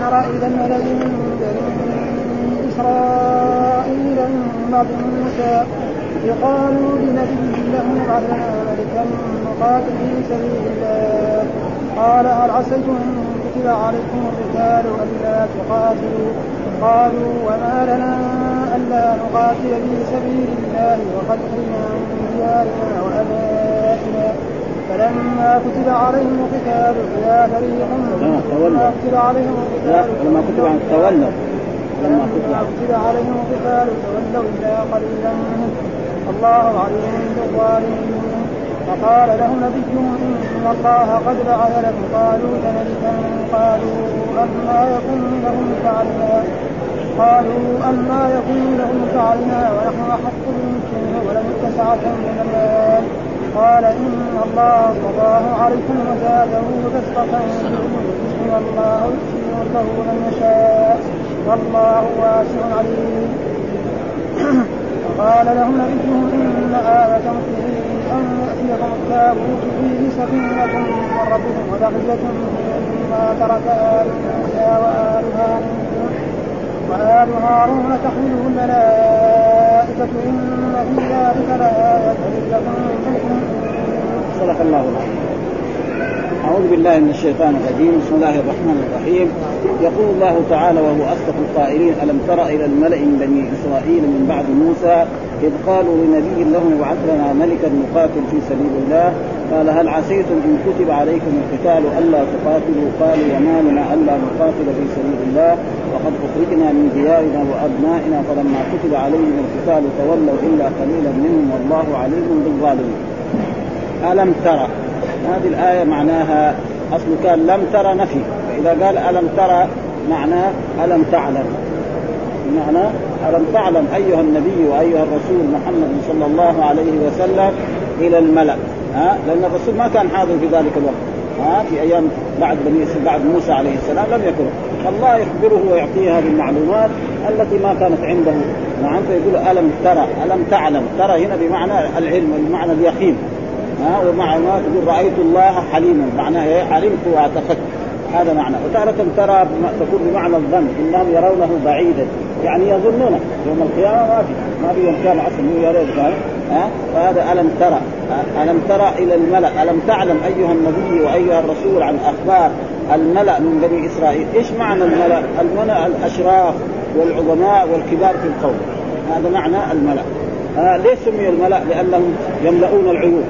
ترى إلى الملأ من بني إسرائيل بعد موسى. يقالوا لنبي ابعث لنا ملكا نقاتل في سبيل الله. قال هل عسيتم أن كتب عليكم القتال الا تقاتلوا؟ قالوا وما لنا ألا نقاتل في سبيل الله وقد من ديارنا وأبائنا. فلما كتب عليهم القتال اذا فريق لما كتب عليهم القتال لما كتب عن تولوا لما كتب عليهم القتال تولوا إلا قليلا. منهم الله عليم بالظالمين. فقال له نبيهم إن الله قد بعث لكم قالوا ملكا قالوا اما يكون لهم فعلنا. قالوا اما يكون لهم فعلنا ونحن أحق بالمسلمين ولم سعه من المال قال إن الله اصطفاه عليكم وزاده بسطه والله يؤتي له من يشاء. والله واسع عليم. قال لهم نبيهم إن آية ملكه أن يأتيكم التابوت فيه سكينة من ربكم وبقية مما ترك آل موسى وآل هارون. وآل هارون تحمله الملائكة إن في ذلك لآية لكم صدق الله العظيم. أعوذ بالله من الشيطان الرجيم. بسم الله الرحمن الرحيم. يقول الله تعالى وهو أصدق القائلين ألم تر إلى الملأ من بني إسرائيل من بعد موسى إذ قالوا لنبي لهم ابعث لنا ملكا نقاتل في سبيل الله؟ قال هل عسيتم إن كتب عليكم القتال ألا تقاتلوا؟ قالوا وما لنا ألا نقاتل في سبيل الله. وقد أخرجنا من ديارنا وأبنائنا فلما كتب عليهم القتال تولوا إلا قليلا منهم والله عليم بالظالمين. ألم ترى؟ هذه الآية معناها أصل كان لم ترى نفي. فإذا قال ألم ترى معناه ألم تعلم. بمعنى ألم تعلم أيها النبي وأيها الرسول محمد صلى الله عليه وسلم إلى الملأ. ها؟ لأن الرسول ما كان حاضر في ذلك الوقت. ها؟ في أيام بعد بني بعد موسى عليه السلام لم يكن. الله يخبره ويعطيه هذه المعلومات التي ما كانت عنده. نعم؟ فيقول ألم ترى ألم تعلم؟ ترى هنا بمعنى العلم بمعنى اليقين. ها؟ ومع ما تقول رأيت الله حليما. معناه إيه؟ علمت وأعتقدت. هذا معنى. وتارة ترى تكون بمعنى الظن. إنهم يرونه بعيدا. يعني يظنون يوم القيامة ما في ما في يوم كان أصلا يرون ها؟ فهذا ألم ترى. ألم ترى إلى الملأ؟ ألم تعلم أيها النبي وأيها الرسول عن أخبار الملأ من بني إسرائيل؟ إيش معنى الملأ؟ الملأ الأشراف والعظماء والكبار في القوم. هذا معنى الملأ. آه ليش سمي الملأ؟ لأنهم يملؤون العيون.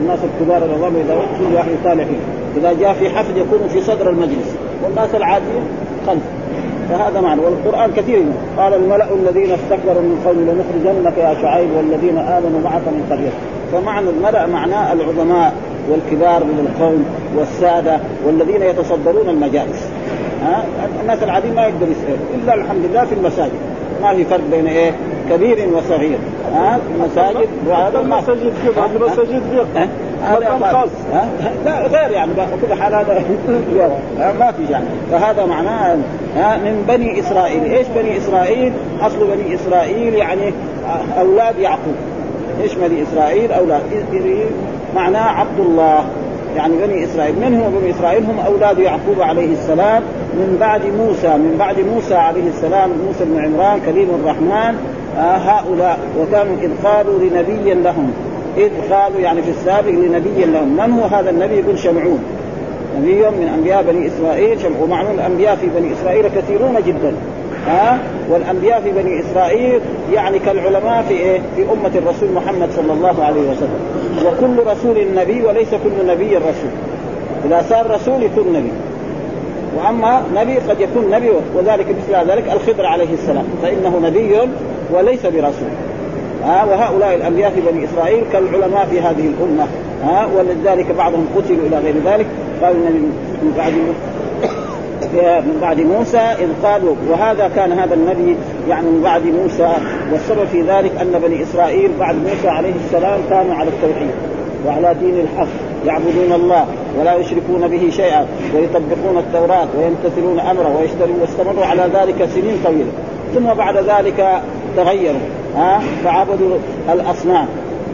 الناس الكبار العظام إذا كل واحد يطالع فيه إذا جاء في حفل يكون في صدر المجلس. والناس العاديين خلف. فهذا معنى. والقرآن كثير. قال الملأ الذين استكبروا من قوم لنخرجنك يا شعيب والذين آمنوا معك من قريتك فمعنى الملا معناه العظماء والكبار من القوم والسادة والذين يتصدرون المجالس. ها؟ الناس العاديين ما يقدر يسأل إلا الحمد لله في المساجد. ما في فرق بين إيه؟ كبير وصغير. ها؟ المساجد وهذا المساجد كذا المساجد هذا خاص. لا غير يعني كل حال هذا. ما في يعني فهذا معناه من بني إسرائيل. إيش بني إسرائيل؟ أصل بني إسرائيل يعني أولاد يعقوب. بني إسرائيل؟ أولاد معناه عبد الله يعني بني إسرائيل. من هم بني إسرائيل؟ هم أولاد يعقوب عليه السلام من بعد موسى من بعد موسى عليه السلام موسى بن عمران كريم الرحمن. آه هؤلاء. وكانوا إذ قالوا لنبي لهم. إذ قالوا يعني في السابق لنبي لهم. من هو هذا النبي؟ يقول شمعون. نبي من أنبياء بني إسرائيل. ومعلوم الأنبياء في بني إسرائيل كثيرون جدا. ها؟ والأنبياء في بني إسرائيل يعني كالعلماء في إيه؟ في أمة الرسول محمد صلى الله عليه وسلم. وكل رسول نبي وليس كل نبي رسول. إذا صار رسول يكون نبي. وأما نبي قد يكون نبي وذلك مثل ذلك الخضر عليه السلام. فإنه نبي وليس برسول. ها؟ وهؤلاء الأنبياء في بني إسرائيل كالعلماء في هذه الأمة. ها؟ ولذلك بعضهم قتلوا إلى غير ذلك. قال النبي من بعد من بعد موسى إذ قالوا وهذا كان هذا النبي يعني من بعد موسى والسبب في ذلك أن بني إسرائيل بعد موسى عليه السلام كانوا على التوحيد وعلى دين الحق يعبدون الله ولا يشركون به شيئا ويطبقون التوراة ويمتثلون أمره ويشترون واستمروا على ذلك سنين طويلة. ثم بعد ذلك تغيروا ها؟ فعبدوا الأصنام.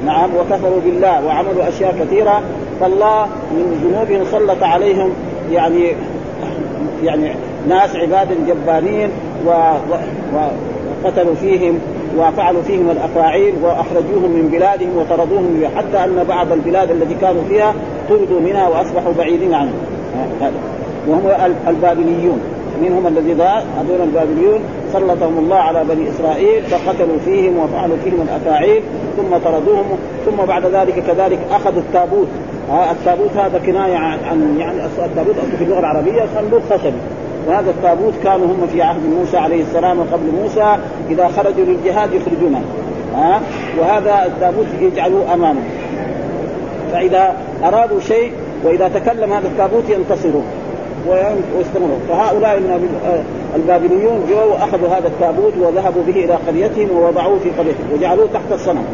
نعم وكفروا بالله وعملوا أشياء كثيرة. فالله من ذنوبهم سلط عليهم يعني يعني ناس عباد جبارين و... و... وقتلوا فيهم وفعلوا فيهم الأفاعيل وأخرجوهم من بلادهم وطردوهم حتى أن بعض البلاد التي كانوا فيها طردوا منها وأصبحوا بعيدين عنهم وهم البابليون. منهم الذي ذا هذول البابليون سلطهم الله على بني إسرائيل فقتلوا فيهم وفعلوا فيهم الأفاعيل ثم طردوهم ثم بعد ذلك كذلك أخذوا التابوت. التابوت هذا كناية عن يعني التابوت في اللغة العربية صندوق خشبي وهذا التابوت كانوا هم في عهد موسى عليه السلام وقبل موسى إذا خرجوا للجهاد يخرجونه. ها؟ وهذا التابوت يجعلوه أمامه. فإذا أرادوا شيء وإذا تكلم هذا التابوت ينتصرون. ويستمرون. فهؤلاء البابليون جو واخذوا هذا التابوت وذهبوا به إلى قريتهم ووضعوه في قريتهم. وجعلوه تحت الصنم.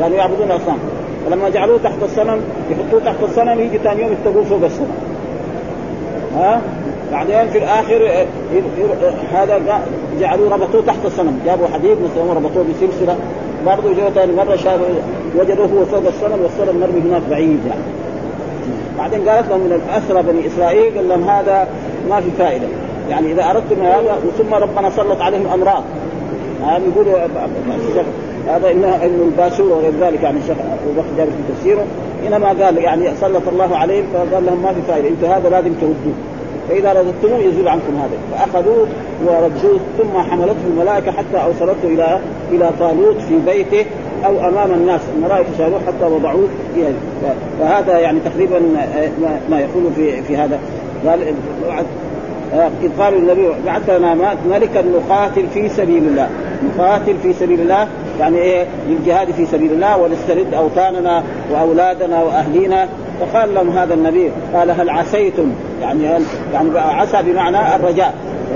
كانوا يعبدون الاصنام فلما جعلوه تحت الصنم يحطوه تحت الصنم يجي ثاني يوم يتقوه فوق الصنم. ها؟ بعدين في الآخر آه، هذا جعلوه ربطوه تحت الصنم. جابوا حديد مثلا ربطوه بسلسلة. برضه جو ثاني مرة شافوا وجدوه هو فوق الصنم والصنم مرمي هناك بعيد يعني. بعدين قالت لهم من الاسرى بني إسرائيل قال لهم هذا ما في فائدة. يعني إذا أردتم هذا ثم ربنا سلط عليهم أمراض. هذا يقولوا هذا انه إنه الباشور وغير ذلك يعني الشيخ ابو بكر جابر في تفسيره. إنما قال يعني سلط الله عليهم فقال لهم ما في فائدة. أنتم هذا لازم تردوه. فإذا رددتموه يزول عنكم هذا. فأخذوه وردوه ثم حملته الملائكة حتى اوصلته إلى إلى طالوت في بيته أو أمام الناس. الملائكه شالوه حتى وضعوه فيها فهذا يعني تقريبا ما يقول في في هذا. قال إذ قالوا النبي بعث لنا ملكا نقاتل في سبيل الله. نقاتل في سبيل الله يعني إيه؟ للجهاد في سبيل الله ونسترد أوطاننا وأولادنا وأهلينا. فقال لهم هذا النبي قال هل عسيتم؟ يعني يعني عسى بمعنى الرجاء.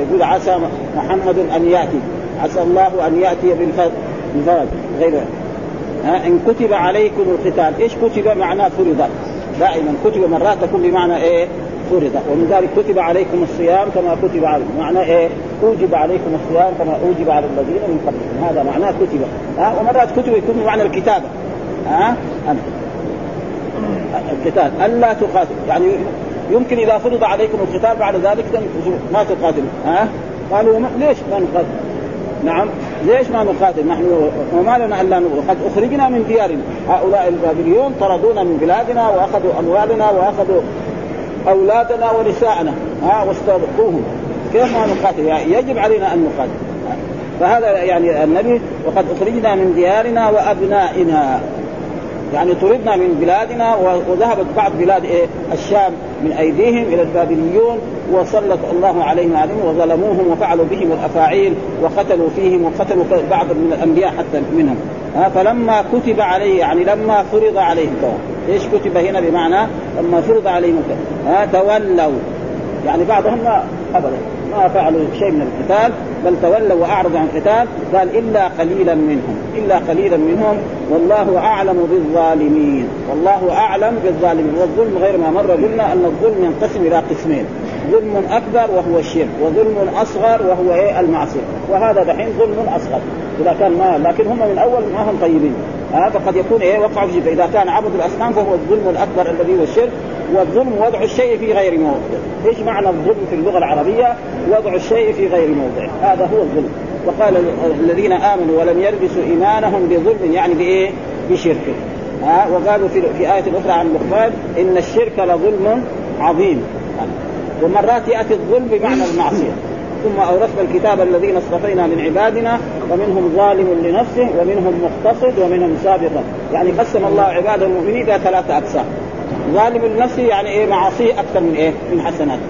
يقول عسى محمد أن يأتي. عسى الله أن يأتي بالفرج. غير ها؟ إن كتب عليكم القتال. إيش كتب؟ معناه فرض. دائما كتب مرات تكون بمعنى إيه؟ فرض. ومن ذلك كتب عليكم الصيام كما كتب عليكم معناه إيه؟ أوجب عليكم الصيام كما أوجب على الذين من قبلكم. هذا معناه كتب. ها؟ ومرات كتب يكون بمعنى الكتابه ها؟ القتال ألا تقاتل يعني يمكن إذا فرض عليكم القتال بعد ذلك ما تقاتلوا. ها؟ قالوا ليش ما نقاتل؟ نعم. ليش ما نقاتل؟ نحن وما لنا الا قد أخرجنا من ديارنا. هؤلاء البابليون طردونا من بلادنا وأخذوا أموالنا وأخذوا أولادنا ونساءنا. ها واستبقوهم. كيف ما نقاتل؟ يعني يجب علينا أن نقاتل. فهذا يعني النبي وقد أخرجنا من ديارنا وأبنائنا. يعني طردنا من بلادنا وذهبت بعض بلاد إيه الشام من أيديهم إلى البابليون وسلط الله عليهم عليهم وظلموهم وفعلوا بهم الأفاعيل وقتلوا فيهم وقتلوا بعض من الأنبياء حتى منهم. فلما كتب عليه يعني لما فرض عليهم إيش كتب هنا بمعنى لما فرض عليهم ها تولوا. يعني بعضهم ما ابدا ما فعلوا شيء من القتال بل تولوا وأعرضوا عن القتال قال إلا قليلا منهم إلا قليلا منهم. والله أعلم بالظالمين. والله أعلم بالظالمين. والظلم غير ما مر قلنا أن الظلم ينقسم إلى قسمين. ظلم أكبر وهو الشرك وظلم أصغر وهو إيه؟ المعصية. وهذا دحين ظلم أصغر. إذا كان ما لكن هم من أول ما هم طيبين. ها فقد يكون إيه؟ وقعوا في فاذا كان عبد الأصنام فهو الظلم الأكبر الذي هو الشرك والظلم وضع الشيء في غير موضع. إيش معنى الظلم في اللغة العربية؟ وضع الشيء في غير موضع. هذا هو الظلم. وقال الذين آمنوا ولم يلبسوا إيمانهم بظلم يعني بإيه؟ بشرك. ها وقالوا في, في آية أخرى عن لقمان إن الشرك لظلم عظيم. ومرات يأتي الظلم بمعنى المعصية. ثم أورثنا الكتاب الذين اصطفينا من عبادنا ومنهم ظالم لنفسه ومنهم مقتصد ومنهم سابق. يعني قسم الله عباد المؤمنين إلى ثلاثة أقسام. ظالم لنفسه يعني إيه؟ معاصيه أكثر من إيه؟ من حسناته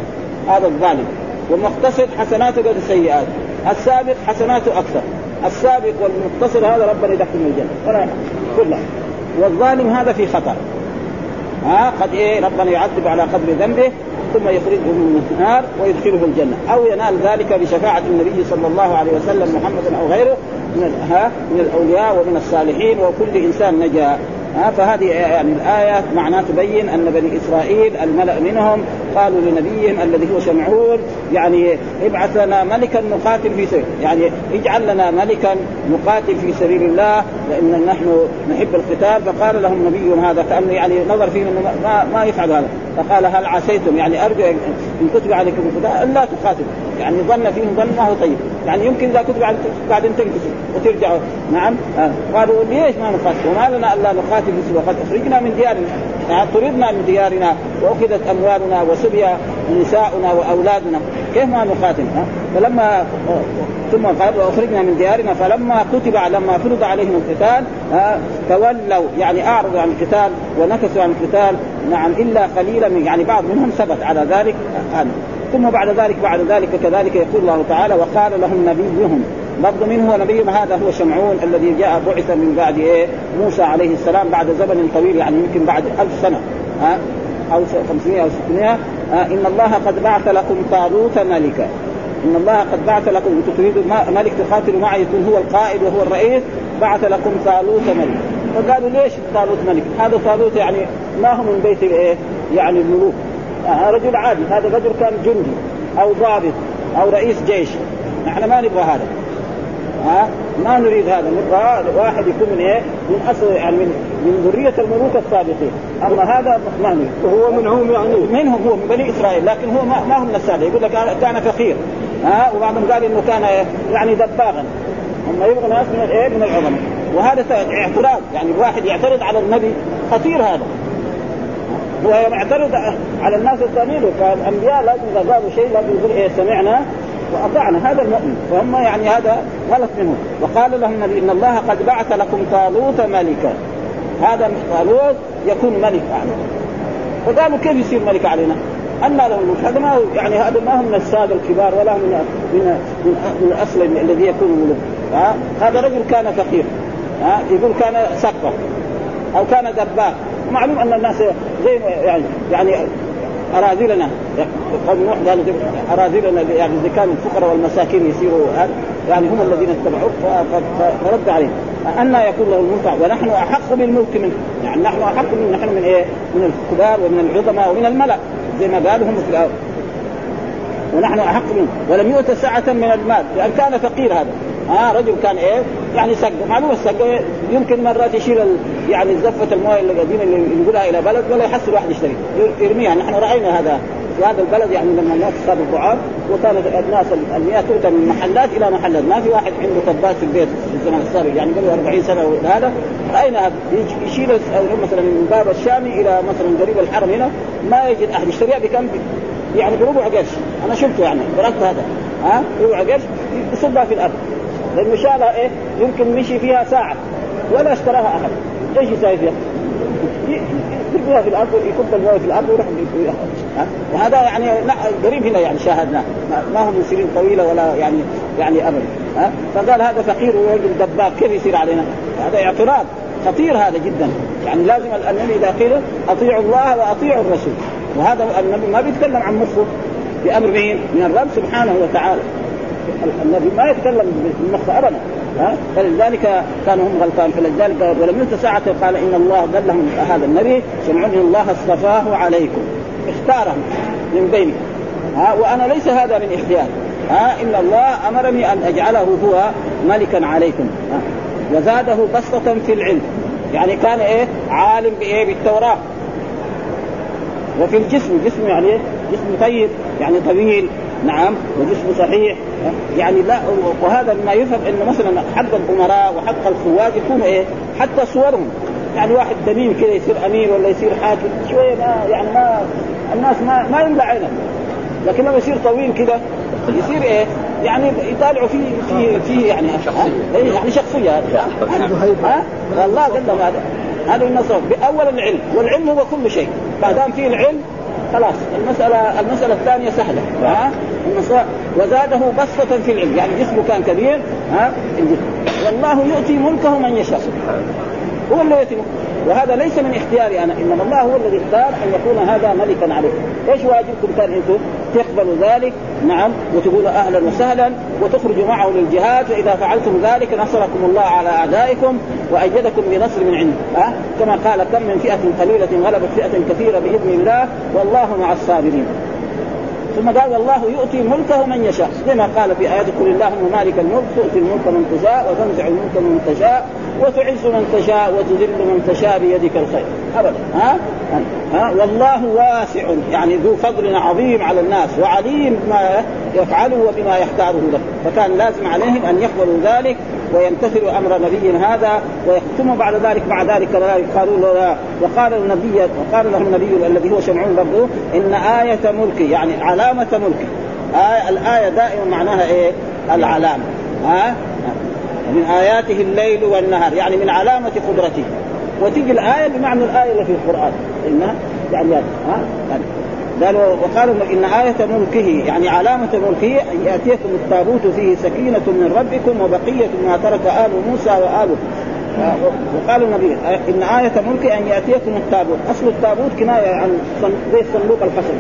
هذا الظالم. والمقتصد حسناته قد السيئات. السابق حسناته أكثر. السابق والمقتصد هذا ربنا يدخله الجنة. ولا كلها والظالم هذا في خطر. ها؟ قد إيه؟ ربنا يعذب على قدر ذنبه. ثم يخرجه من النار ويدخله الجنة. أو ينال ذلك بشفاعة النبي صلى الله عليه وسلم محمد أو غيره من من الأولياء ومن الصالحين وكل إنسان نجا. ها فهذه يعني الآية معناه تبين أن بني إسرائيل الملأ منهم قالوا لنبيهم الذي هو شمعون يعني ابعث لنا ملكا نقاتل في سبيل يعني اجعل لنا ملكا نقاتل في سبيل الله لأن نحن نحب القتال فقال لهم نبيهم هذا كأنه يعني نظر فيهم إنه ما, ما يفعل هذا. فقال هل عسيتم يعني أرجو إن كتب عليكم القتال؟ الا تقاتلوا. يعني ظن فيهم ظن ما هو طيب. يعني يمكن إذا كتب بعدين تنكسوا وترجعوا. نعم؟ آه. قالوا ليش ما نقاتل وما لنا ألا نقاتل في سبيل وقد أخرجنا من ديارنا يعني طردنا من ديارنا وأخذت أموالنا وسبي نساؤنا وأولادنا. كيف ما نقاتل؟ فلما ثم قال وأخرجنا من ديارنا. فلما كتب لما فرض عليهم القتال تولوا يعني أعرضوا عن القتال ونكسوا عن القتال. نعم إلا قليلا من يعني بعض منهم ثبت على ذلك ثم بعد ذلك بعد ذلك كذلك يقول الله تعالى وقال لهم نبيهم برضو منه نبيهم هذا هو شمعون الذي جاء بعث من بعد إيه؟ موسى عليه السلام بعد زمن طويل يعني يمكن بعد ألف سنة. ها؟ أو 500 أو 600 إن الله قد بعث لكم طالوت ملكا إن الله قد بعث لكم تريدوا ملك تقاتلوا معي يكون هو القائد وهو الرئيس بعث لكم طالوت ملك فقالوا ليش طالوت ملك؟ هذا طالوت يعني ما هو من بيت الايه؟ يعني الملوك. آه رجل عادي هذا رجل كان جندي أو ضابط أو رئيس جيش. نحن ما نبغى هذا. ها؟ ما نريد هذا. نبغى واحد يكون من إيه؟ من أصل يعني من من ذرية الملوك السابقين، أما هذا ما نريد. وهو منهم يعني. منهم هو من بني إسرائيل لكن هو ما, ما هو من السادة يقول لك كان فقير. ها؟ وبعضهم قال إنه كان يعني دباغا. هم يبغوا ناس من الايه؟ من العظماء. وهذا اعتراض. يعني الواحد يعترض على النبي خطير هذا. هو يعترض على الناس الثانيين فالانبياء لازم إذا قالوا شيء لازم يقول إيه؟ سمعنا. وأطعنا هذا المؤمن. فهم يعني هذا غلط منهم. وقال لهم النبي إن الله قد بعث لكم طالوت ملكا. هذا طالوت يكون ملك يعني فقالوا كيف يصير ملك علينا؟ أن له الملك هذا ما يعني هذا ما هو من السادة الكبار ولا من من من, الأصل الذي يكون ملك ها؟ هذا رجل كان فقير. ها؟ يقول كان سقة أو كان دباغ معلوم أن الناس زي يعني يعني أراذلنا. قوم نوح قالوا أراذلنا يعني إذا كان الفقراء والمساكين يصيروا يعني هم الذين اتبعوه فرد عليهم. أن يكون له الملك ونحن أحق بالملك منه. يعني نحن أحق من نحن من إيه؟ من الكبار ومن العظماء ومن الملأ زي ما قالوا هم في ونحن أحق منه. ولم يؤت سعة من المال لأن كان فقير هذا. ها رجل كان إيه يعني سق معلومه السق يمكن مرات يشيل يعني زفة الموية اللي قاعدين اللي ينقلها إلى بلد ولا يحصل واحد يشتري. يرميها. نحن رأينا هذا. في هذا البلد يعني لما الناس صاروا الطعام وكانت الناس المياه تؤتى من محلات إلى محلات. ما في واحد عنده طباخ في البيت في الزمن السابق يعني قبل 40 سنة هذا رأينا يشيل مثلا من باب الشامي إلى مثلا قريب الحرم هنا. ما يجد أحد. يشتريها بكم؟ يعني بربع قرش. أنا شفته يعني ضربت هذا. ها؟ ربع قرش. يصبها في الأرض. لأنه شالها إيه؟ يمكن مشي فيها ساعة. ولا اشتراها أحد. إيش يساوي فيها؟ يرميها في الأرض يكب الموية في الأرض ويروح وهذا يعني قريب هنا يعني شاهدناه ما هو من سنين طويلة ولا يعني يعني ابدا. ها؟ فقال هذا فقير ورجل دباب كيف يصير علينا؟ هذا اعتراض. خطير هذا جدا. يعني لازم النبي إذا قيل أطيعوا الله وأطيعوا الرسول. وهذا النبي ما بيتكلم عن مخه. بأمر مين؟ من الرب سبحانه وتعالى. النبي ما يتكلم بالمخ ابدا ها؟ فلذلك كانوا هم غلطان فلذلك ولم يؤت ساعة قال إن الله دلهم هذا النبي سمعوا الله اصطفاه عليكم. اختارهم من بينكم ها؟ وأنا ليس هذا من اختيار ها؟ ان الله أمرني أن أجعله هو ملكا عليكم ها؟ وزاده بسطة في العلم. يعني كان إيه؟ عالم بإيه؟ بالتوراة. وفي الجسم جسم يعني إيه؟ جسم طيب يعني طويل. نعم وجسمه صحيح. يعني لا وهذا مما يفهم انه مثلا حق الأمراء وحق الخواج يكون إيه؟ حتى صورهم. يعني واحد تميم كذا يصير أمير ولا يصير حاكم شوية ما يعني ما الناس ما ما يملى عينهم لكن لما يصير طويل كذا يصير إيه؟ يعني يطالعوا فيه فيه فيه يعني إيه يعني شخصية. هذا ها؟ والله قال لهم هذا هذا النصر بأول العلم. والعلم هو كل شيء. ما دام فيه العلم خلاص المسألة المسألة الثانية سهلة. ها؟ وزاده بسطة في العلم. يعني جسمه كان كبير ها؟ والله يؤتي ملكه من يشاء. هو اللي يؤتي وهذا ليس من اختياري أنا إنما الله هو الذي اختار أن يكون هذا ملكا عليكم إيش واجبكم كان أنتم؟ تقبلوا ذلك نعم وتقولوا أهلا وسهلا وتخرجوا معه للجهاد فاذا فعلتم ذلك نصركم الله على أعدائكم وأيدكم بنصر من عنده أه؟ كما قال كم من فئة قليلة غلبت فئة كثيرة بإذن الله والله مع الصابرين ثم قال والله يؤتي ملكه من يشاء. كما قال في آيات قل اللهم مالك الملك تؤتي الملك من تشاء وتنزع الملك من تشاء وتعز من تشاء وتذل من تشاء بيدك الخير. ابدا. ها؟ ها؟ والله واسع يعني ذو فضل عظيم على الناس وعليم بما يفعله وبما يختاره له. فكان لازم عليهم أن يقبلوا ذلك ويمتثلوا أمر نبي هذا ويختموا بعد ذلك مع ذلك كذلك قالوا له وقال النبي وقال له النبي الذي هو شمعون برضه إن آية ملكي يعني علامة ملكي. آية الآية دائما معناها إيه؟ العلامة. ها؟ من آياته الليل والنهار يعني من علامة قدرته. وتيجي الآية بمعنى الآية اللي في القرآن. إنها يعني ها؟ يعني قال وقالوا إن آية ملكه يعني علامة ملكه أن يأتيكم التابوت فيه سكينة من ربكم وبقية ما ترك آل موسى وآل وقال النبي إن آية ملكه أن يأتيكم التابوت، أصل التابوت كناية عن زي صندوق الخشب.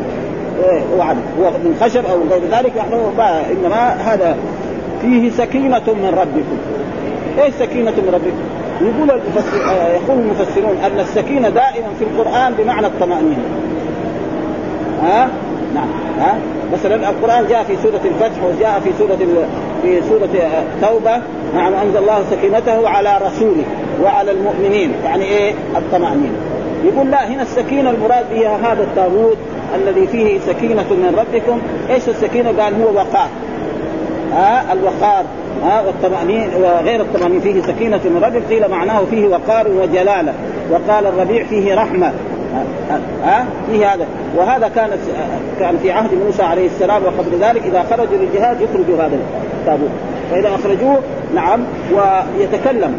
وعد. هو من خشب أو غير ذلك إنما هذا فيه سكينة من ربكم. إيش سكينة من ربكم؟ يقول المفسر يقول المفسرون أن السكينة دائما في القرآن بمعنى الطمأنينة. ها؟ نعم. ها؟ مثلا القرآن جاء في سورة الفتح وجاء في سورة في سورة توبة. نعم أنزل الله سكينته على رسوله وعلى المؤمنين. يعني إيه؟ الطمأنينة. يقول لا هنا السكينة المراد بها هذا التابوت الذي فيه سكينة من ربكم. إيش السكينة؟ قال هو وقار. ها؟ الوقار. ها؟ والطمأنين وغير الطمأنين. فيه سكينة من ربك. قيل معناه فيه وقار وجلالة. وقال الربيع فيه رحمة. ها؟ فيه هذا. وهذا كانت كان في عهد موسى عليه السلام وقبل ذلك إذا خرجوا للجهاد يخرجوا هذا التابوت. فإذا أخرجوه نعم ويتكلم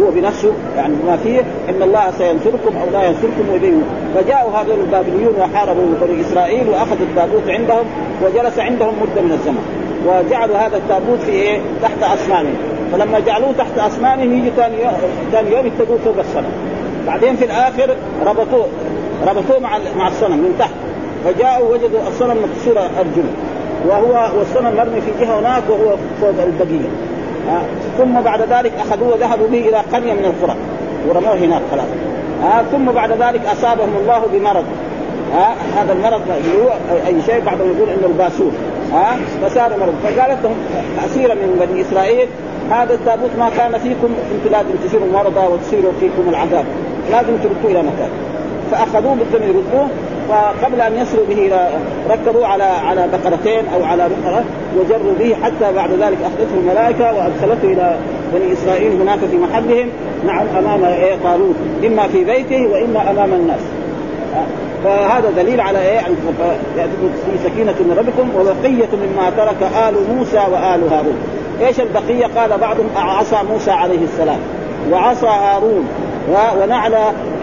هو بنفسه يعني ما فيه إن الله سينصركم أو لا ينصركم ويبين فجاءوا هذول البابليون وحاربوا بني إسرائيل وأخذوا التابوت عندهم وجلس عندهم مدة من الزمن. وجعلوا هذا التابوت في إيه؟ تحت اصنامهم فلما جعلوه تحت اصنامهم يجي ثاني يوم ثاني يوم فوق الصنم بعدين في الآخر ربطوه ربطوه مع مع الصنم من تحت. فجاءوا وجدوا الصنم مكسور ارجله وهو والصنم مرمي في جهة هناك وهو فوق البقية. آه. ثم بعد ذلك أخذوه وذهبوا به إلى قرية من القرى. ورموه هناك خلاص. آه. ثم بعد ذلك أصابهم الله بمرض. آه. هذا المرض هو أي شيء بعضهم يقول إنه الباسور ها فصار مرض. فقالت لهم اسيره من بني إسرائيل هذا التابوت ما كان فيكم أنتم لازم تصيروا مرضى وتصيروا فيكم العذاب. لازم تردوه إلى مكان. فأخذوه بدهم يردوه فقبل أن يصلوا به ركبوا على على بقرتين أو على بقرة وجروا به حتى بعد ذلك أخذته الملائكة وادخلته إلى بني إسرائيل هناك في محلهم نعم أمام إيه طالوت إما في بيته وإما أمام الناس. فهذا دليل على إيه؟ ياتيكم في سكينة من ربكم وبقية مما ترك آل موسى وآل هارون. إيش البقية؟ قال بعضهم عصى موسى عليه السلام وعصى هارون. ونعل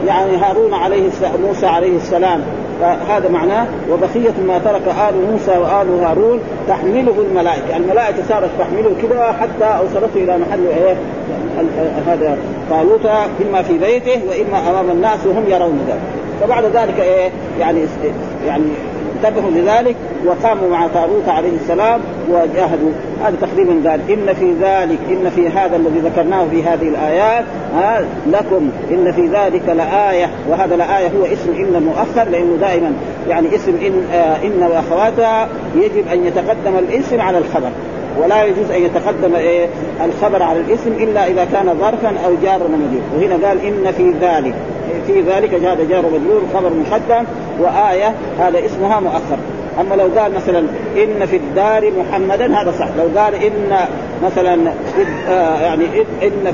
يعني هارون عليه موسى عليه السلام. فهذا معناه وبقية ما ترك آل موسى وآل هارون تحمله الملائكة، الملائكة صارت تحمله كذا حتى أوصلته إلى محل إيه؟ هذا طالوت إما في بيته وإما أمام الناس وهم يرون ذلك. فبعد ذلك إيه؟ يعني يعني انتبهوا لذلك وقاموا مع طالوت عليه السلام وجاهدوا. هذا تقريبا ذلك إن في ذلك إن في هذا الذي ذكرناه في هذه الآيات ها لكم إن في ذلك لآية وهذا الايه هو اسم إن مؤخر لأنه دائما يعني اسم إن آه إن وأخواتها يجب أن يتقدم الاسم على الخبر. ولا يجوز أن يتقدم إيه الخبر على الاسم إلا إذا كان ظرفا أو جارا ومجرور وهنا قال إن في ذلك في ذلك هذا جار ومجرور خبر مقدم وآية هذا اسمها مؤخر. أما لو قال مثلا إن في الدار محمدا هذا صح. لو قال إن مثلا آه يعني إن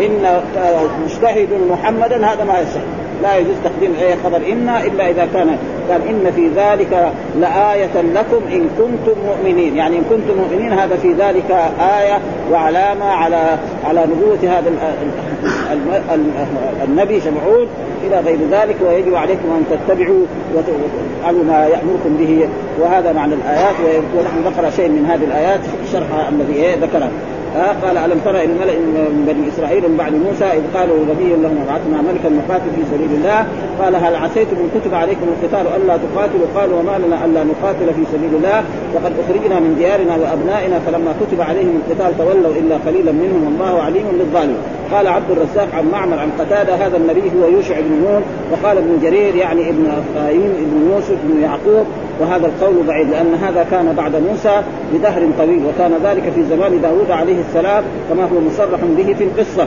إن آه مجتهد محمدا هذا ما يصح. لا يجوز تقديم أي خبر إن إلا إذا كان قال إن في ذلك لآية لكم إن كنتم مؤمنين، يعني إن كنتم مؤمنين هذا في ذلك آية وعلامة على على نبوة هذا النبي شمعون. إلى غير ذلك ويجب عليكم أن تتبعوا وتفعلوا ما يأمركم به. وهذا معنى الآيات ونحن نقرأ شيء من هذه الآيات شرح الذي ذكره. آه قال ألم ترى إلى الملا من بني إسرائيل من بعد موسى إذ قالوا نبي لهم أبعثنا ملكا نقاتل في سبيل الله. قال هل عسيتم أن كتب عليكم القتال ألا تقاتلوا؟ قالوا وما لنا ألا نقاتل في سبيل الله. وقد أخرجنا من ديارنا وأبنائنا فلما كتب عليهم القتال تولوا إلا قليلا منهم والله عليم بالظالم قال عبد الرزاق عن معمر عن قتادة هذا النبي هو يوشع بن نون. وقال ابن جرير يعني ابن افرايم ابن يوسف بن يعقوب وهذا القول بعيد لأن هذا كان بعد موسى بدهر طويل وكان ذلك في زمان داود عليه السلام كما هو مصرح به في القصة.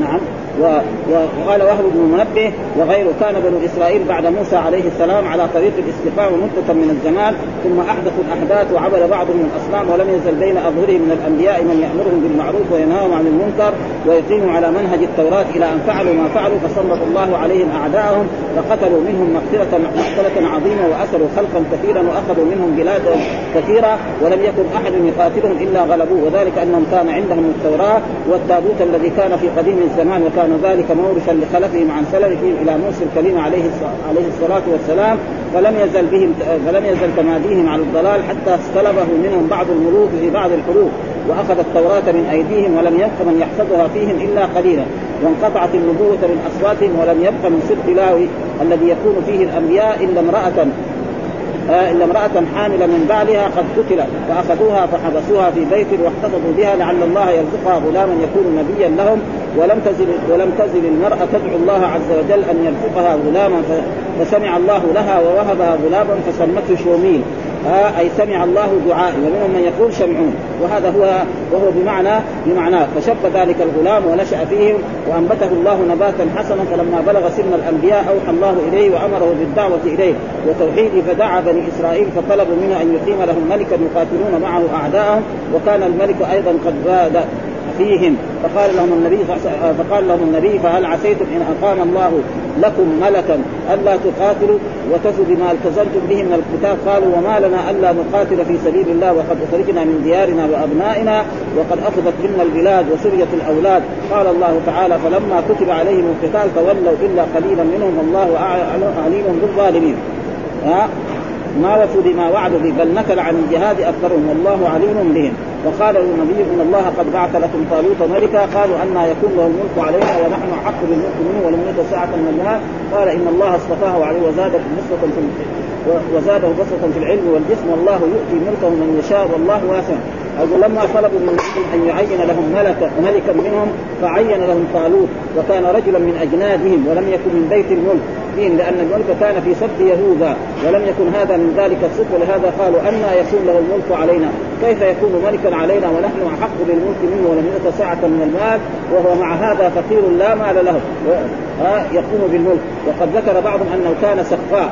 نعم. وقال وهب بن منبه وغيره. كان بنو إسرائيل بعد موسى عليه السلام على طريق الاستقامة مدة من الزمان ثم احدثوا الأحداث وعبد بعضهم الأصنام ولم يزل بين أظهرهم من الأنبياء من يأمرهم بالمعروف وينهاهم عن المنكر ويقيموا على منهج التوراة إلى أن فعلوا ما فعلوا فسلط الله عليهم أعداءهم فقتلوا منهم مقتله مقتلة عظيمة وأسروا خلقا كثيرا وأخذوا منهم بلادا كثيرة ولم يكن أحد يقاتلهم إلا غلبوه. وذلك أنهم كان عندهم التوراة والتابوت الذي كان في قديم الزمان وكان كان ذلك مورثا لخلفهم عن سلفهم إلى موسى الكريم عليه عليه الصلاة والسلام فلم يزل بهم فلم يزل تماديهم على الضلال حتى استلبه منهم بعض الملوك في بعض الحروب وأخذ التوراة من أيديهم ولم يبق من يحفظها فيهم إلا قليلا. وانقطعت النبوة من أصواتهم ولم يبق من صدق لاوي الذي يكون فيه الأنبياء إلا امرأة إلا امرأة حاملة من بعدها قد قتل فاخذوها فحبسوها في بيت واحتفظوا بها لعل الله يرزقها غلاما يكون نبيا لهم ولم تزل ولم تزل المرأة تدعو الله عز وجل أن يرزقها غلاما فسمع الله لها ووهبها غلاما فسمته شومين آه أي سمع الله دعائي ومنهم من يقول شمعون وهذا هو وهو بمعنى بمعناه. فشب ذلك الغلام ونشأ فيهم وأنبته الله نباتا حسنا فلما بلغ سن الأنبياء أوحى الله إليه وأمره بالدعوة إليه وتوحيده فدعا بني إسرائيل فطلبوا منه أن يقيم لهم ملكا يقاتلون معه أعداءهم وكان الملك أيضا قد باد فيهم. فقال لهم النبي فقال لهم النبي فهل عسيتم إن أقام الله لكم ملكا ألا تقاتلوا وتفوا بما التزمتم به من القتال. قالوا وما لنا ألا نقاتل في سبيل الله وقد أخرجنا من ديارنا وأبنائنا وقد أخذت منا البلاد وسريت الأولاد. قال الله تعالى فلما كتب عليهم القتال تولوا إلا قليلا منهم والله عليم بالظالمين. ما وفوا بما وعدوا به بل نكل عن الجهاد أكثرهم والله عليم بهم. وقال النبي إن الله قد بعث لكم طالوت ملكا قالوا أن يكون له الملك علينا ونحن احق بالملك منه ولم يؤت ساعة من المال قال إن الله اصطفاه عليه وزاده بسطه في وزاده بسطة في العلم والجسم. والله يؤتي ملكه من يشاء والله واسع. أقول لما طلبوا من أن يعين لهم ملكا ملكا منهم فعين لهم طالوت. وكان رجلا من أجنادهم ولم يكن من بيت الملك. فيهم لأن الملك كان في سبط يهوذا ولم يكن هذا من ذلك الصدق ولهذا قالوا أن يكون له الملك علينا؟ كيف يكون ملكا علينا ونحن أحق بالملك منه ولم يؤت سعة من المال؟ وهو مع هذا فقير لا مال له. يقوم بالملك. وقد ذكر بعضهم أنه كان سقاء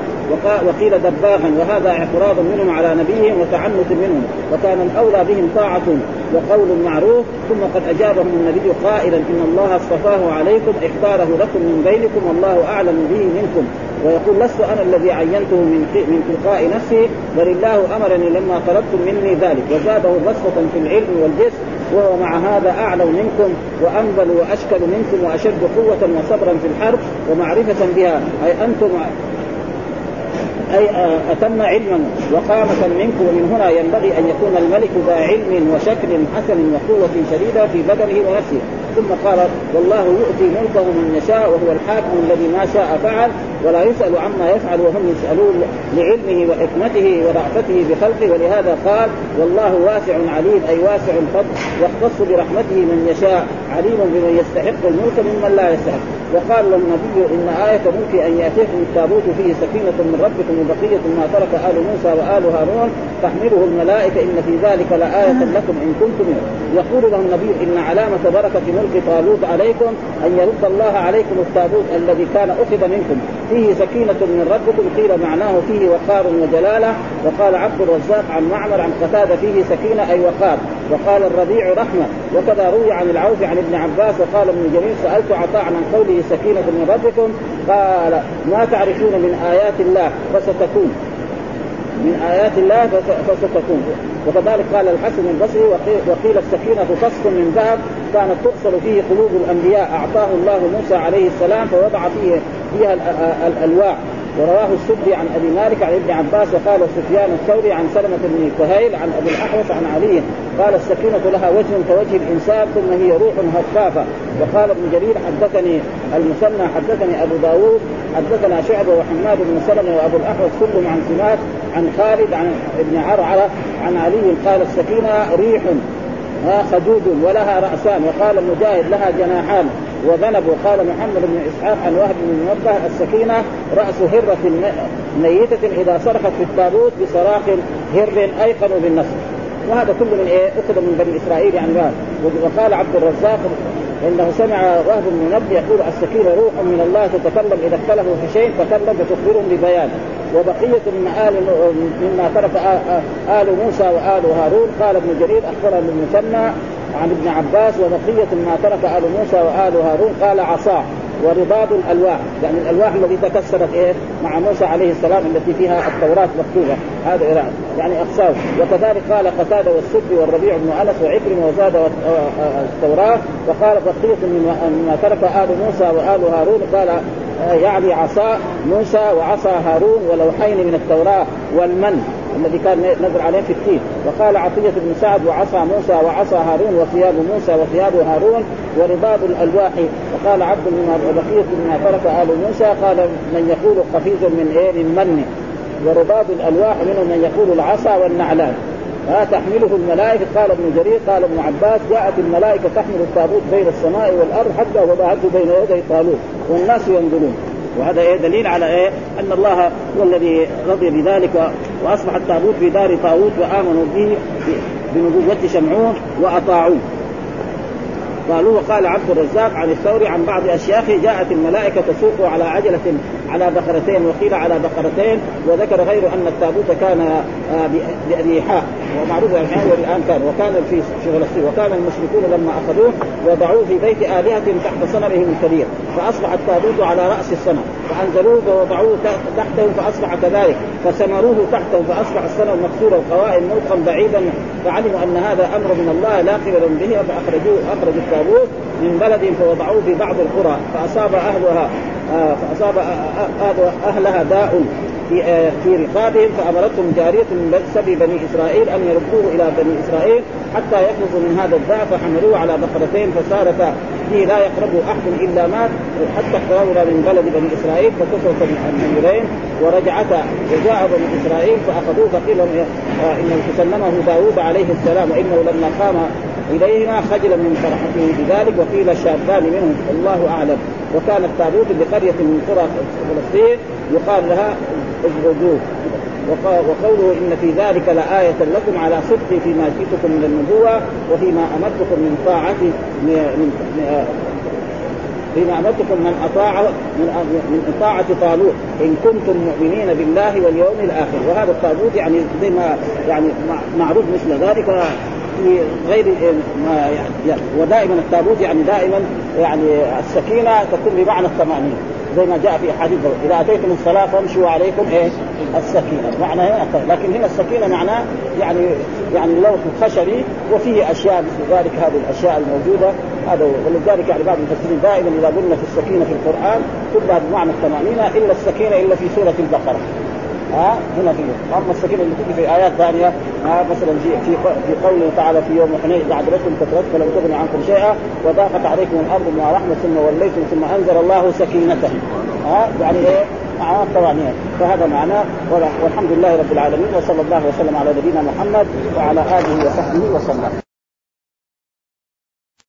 وقيل دباغا وهذا اعتراض منهم على نبيهم وتعنت منهم. وكان الأولى بهم طاعة وقول معروف ثم قد أجابهم النبي قائلا إن الله اصطفاه عليكم اختاره لكم من بينكم والله أعلم به منكم. ويقول لست أنا الذي عينته من من تلقاء نفسي بل الله أمرني لما طلبتم مني ذلك. وزاده بسطه في العلم والجسم وهو مع هذا أعلم منكم وأنبل وأشكل منكم وأشد قوة وصبرا في الحرب ومعرفة بها. أي أنتم أي أتم علما وقامة منكم ومن هنا ينبغي أن يكون الملك ذا علم وشكل حسن وقوة شديدة في بدنه ونفسه. ثم قال والله يؤتي ملكه من يشاء وهو الحاكم الذي ما شاء فعل. ولا يسأل عما يفعل وهم يسألون لعلمه وحكمته ورأفته بخلقه ولهذا قال والله واسع عليم أي واسع الفضل يختص برحمته من يشاء. عليم بمن يستحق الملك ممن لا يستحق. وقال له النبي إن آية ملك أن يأتيكم التابوت فيه سكينة من ربكم وبقية ما ترك آل موسى وآل هارون. تحمله الملائكة إن في ذلك لآية لكم إن كنتم. يقول له النبي إن علامة بركة ملك طالوت عليكم أن يرد الله عليكم التابوت الذي كان أخذ منكم. فيه سكينة من ربكم قيل معناه فيه وقار وجلالة. وقال عبد الرزاق عن معمر عن قتادة فيه سكينة أي وقار. وقال الربيع رحمة. وكذا روي عن العوف عن ابن عباس وقال ابن جميل سألت عطاء عن قوله سكينة من ربكم؟ قال ما تعرفون من آيات الله فستكون. من آيات الله فستكون. وكذلك قال الحسن البصري وقيل السكينة قصف من ذهب كانت تؤصل فيه قلوب الأنبياء أعطاه الله موسى عليه السلام فوضع فيه فيها الألواح ورواه السدي عن أبي مالك عن ابن عباس وقال سفيان الثوري عن سلمة بن كهيل عن أبي الأحوص عن علي. قال السكينة لها وجه كوجه الإنسان ثم هي روح هفافة. وقال ابن جرير حدثني المثنى حدثني أبو داود حدثنا شعبة وحماد بن سلمة وأبو الأحوص كلهم عن سمات عن خالد عن ابن عرعرة عن علي. قال السكينة ريح خدود ولها رأسان. وقال مجاهد لها جناحان. وذنب وقال محمد بن إسحاق عن وهب بن منبه السكينة رأس هرة ميتة إذا صرخت في التابوت بصراخ هر ايقنوا بالنصر. وهذا كله من إيه؟ أخذ من بني إسرائيل يعني وقال عبد الرزاق إنه سمع وهب بن منبه يقول السكينة روح من الله تتكلم إذا اختلفوا في شيء تكلم وتخبرهم ببيان. وبقية من آل مما ترك آل موسى وآل هارون. قال ابن جرير أخبرنا المثنى عن ابن عباس وبقية ما ترك آل موسى وآل هارون قال عصاه ورباط الألواح. يعني الألواح التي تكسرت إيه؟ مع موسى عليه السلام التي فيها التوراة مكتوبة. هذا يعني أقسام. وكذلك قال قتادة والسد والربيع بن أنس وعكرم وزاد التوراة. وقال بقية مما ترك آل موسى وآل هارون. قال يعني عصا موسى وعصا هارون ولوحين من التوراة والمن. الذي كان نزل عليه في التين. وقال عطية بن سعد وعصى موسى وعصى هارون وثياب موسى وثياب هارون ورباب الألواح. وقال عبد من بقية مما ترك آل موسى قال من يقول قفيز من إيه؟ من من ورباب الألواح منهم من يقول العصا والنعلان. ها تحمله الملائكة. قال ابن جرير قال ابن عباس جاءت الملائكة تحمل التابوت بين السماء والأرض حتى وضعته بين يدي طالوت. والناس ينظرون. وهذا إيه؟ دليل على إيه؟ أن الله هو الذي رضي بذلك. وأصبح التابوت في دار طاووس وآمنوا به بنبوة شمعون وأطاعوه. قالوا وقال عبد الرزاق عن الثوري عن بعض أشياخه جاءت الملائكة تسوق على عجلة على بقرتين وقيل على بقرتين وذكر غير أن التابوت كان آه، بأريحاء ومعروف الحين والآن كان وكان في فلسطين وكان المشركون لما أخذوه وضعوه في بيت آلهة تحت صنمهم الكبير فأصبح التابوت على رأس الصنم فأنزلوه ووضعوه تحته فأصبح كذلك فسمروه تحته فأصبح الصنم مكسورا القوائم ملقا بعيدا فعلموا أن هذا أمر من الله لا قبل به فأخرجوه أخرجوا التابوت من بلد فوضعوه في بعض القرى فأصاب أهلها. فأصاب أهلها داء في آه، في رقابهم فأمرتهم جارية من سبي بني إسرائيل أن يردوه إلى بني إسرائيل حتى يخلصوا من هذا الداء فحملوه على بقرتين فصارتا فيه لا يقربه أحد إلا مات حتى اقتربنا من بلد بني إسرائيل فكسرت النمرين ورجعتا وجاء بني إسرائيل فأخذوه فقيل آه، إنه تسلمه داوود عليه السلام وإنه لما قام إليهما خجل من فرحته بذلك وقيل شابان منهم. الله أعلم. وكان التابوت بقرية من قرى فلسطين يقال لها اجردوه وقوله إن في ذلك لآية لكم على صدق فيما جئتكم من النبوة وفيما أمرتكم من طاعة من فيما أمرتكم من اطاع من من اطاعه طالوت. إن كنتم مؤمنين بالله واليوم الآخر. وهذا الطاغوت يعني زي ما يعني معروف مثل ذلك. في غير ما يعني ودائما التابوت يعني دائما يعني السكينة تكون بمعنى الطمانينه زي ما جاء في احاديث إذا أتيتم الصلاة فامشوا عليكم إيه السكينة. معنى هنا لكن هنا السكينة معناه يعني يعني اللوح الخشبي وفيه أشياء مثل ذلك هذه الأشياء الموجودة هذا ولذلك يعني بعض المفسرين دائما إذا قلنا في السكينة في القرآن كلها بمعنى الطمانينه إلا السكينة إلا في سورة البقرة. ها؟ هنا في اما السكينه اللي تجي في آيات ثانية ها مثلا في في قوله تعالى في يوم حنين بعد رسل كثرت فلم تغن عنكم شيئا وضاقت عليكم الأرض بما رحمة ثم وليتم ثم أنزل الله سكينته. ها؟ يعني إيه؟ مع الطمأنينة فهذا معناه والحمد لله رب العالمين وصلى الله وسلم على نبينا محمد وعلى آله وصحبه وسلم.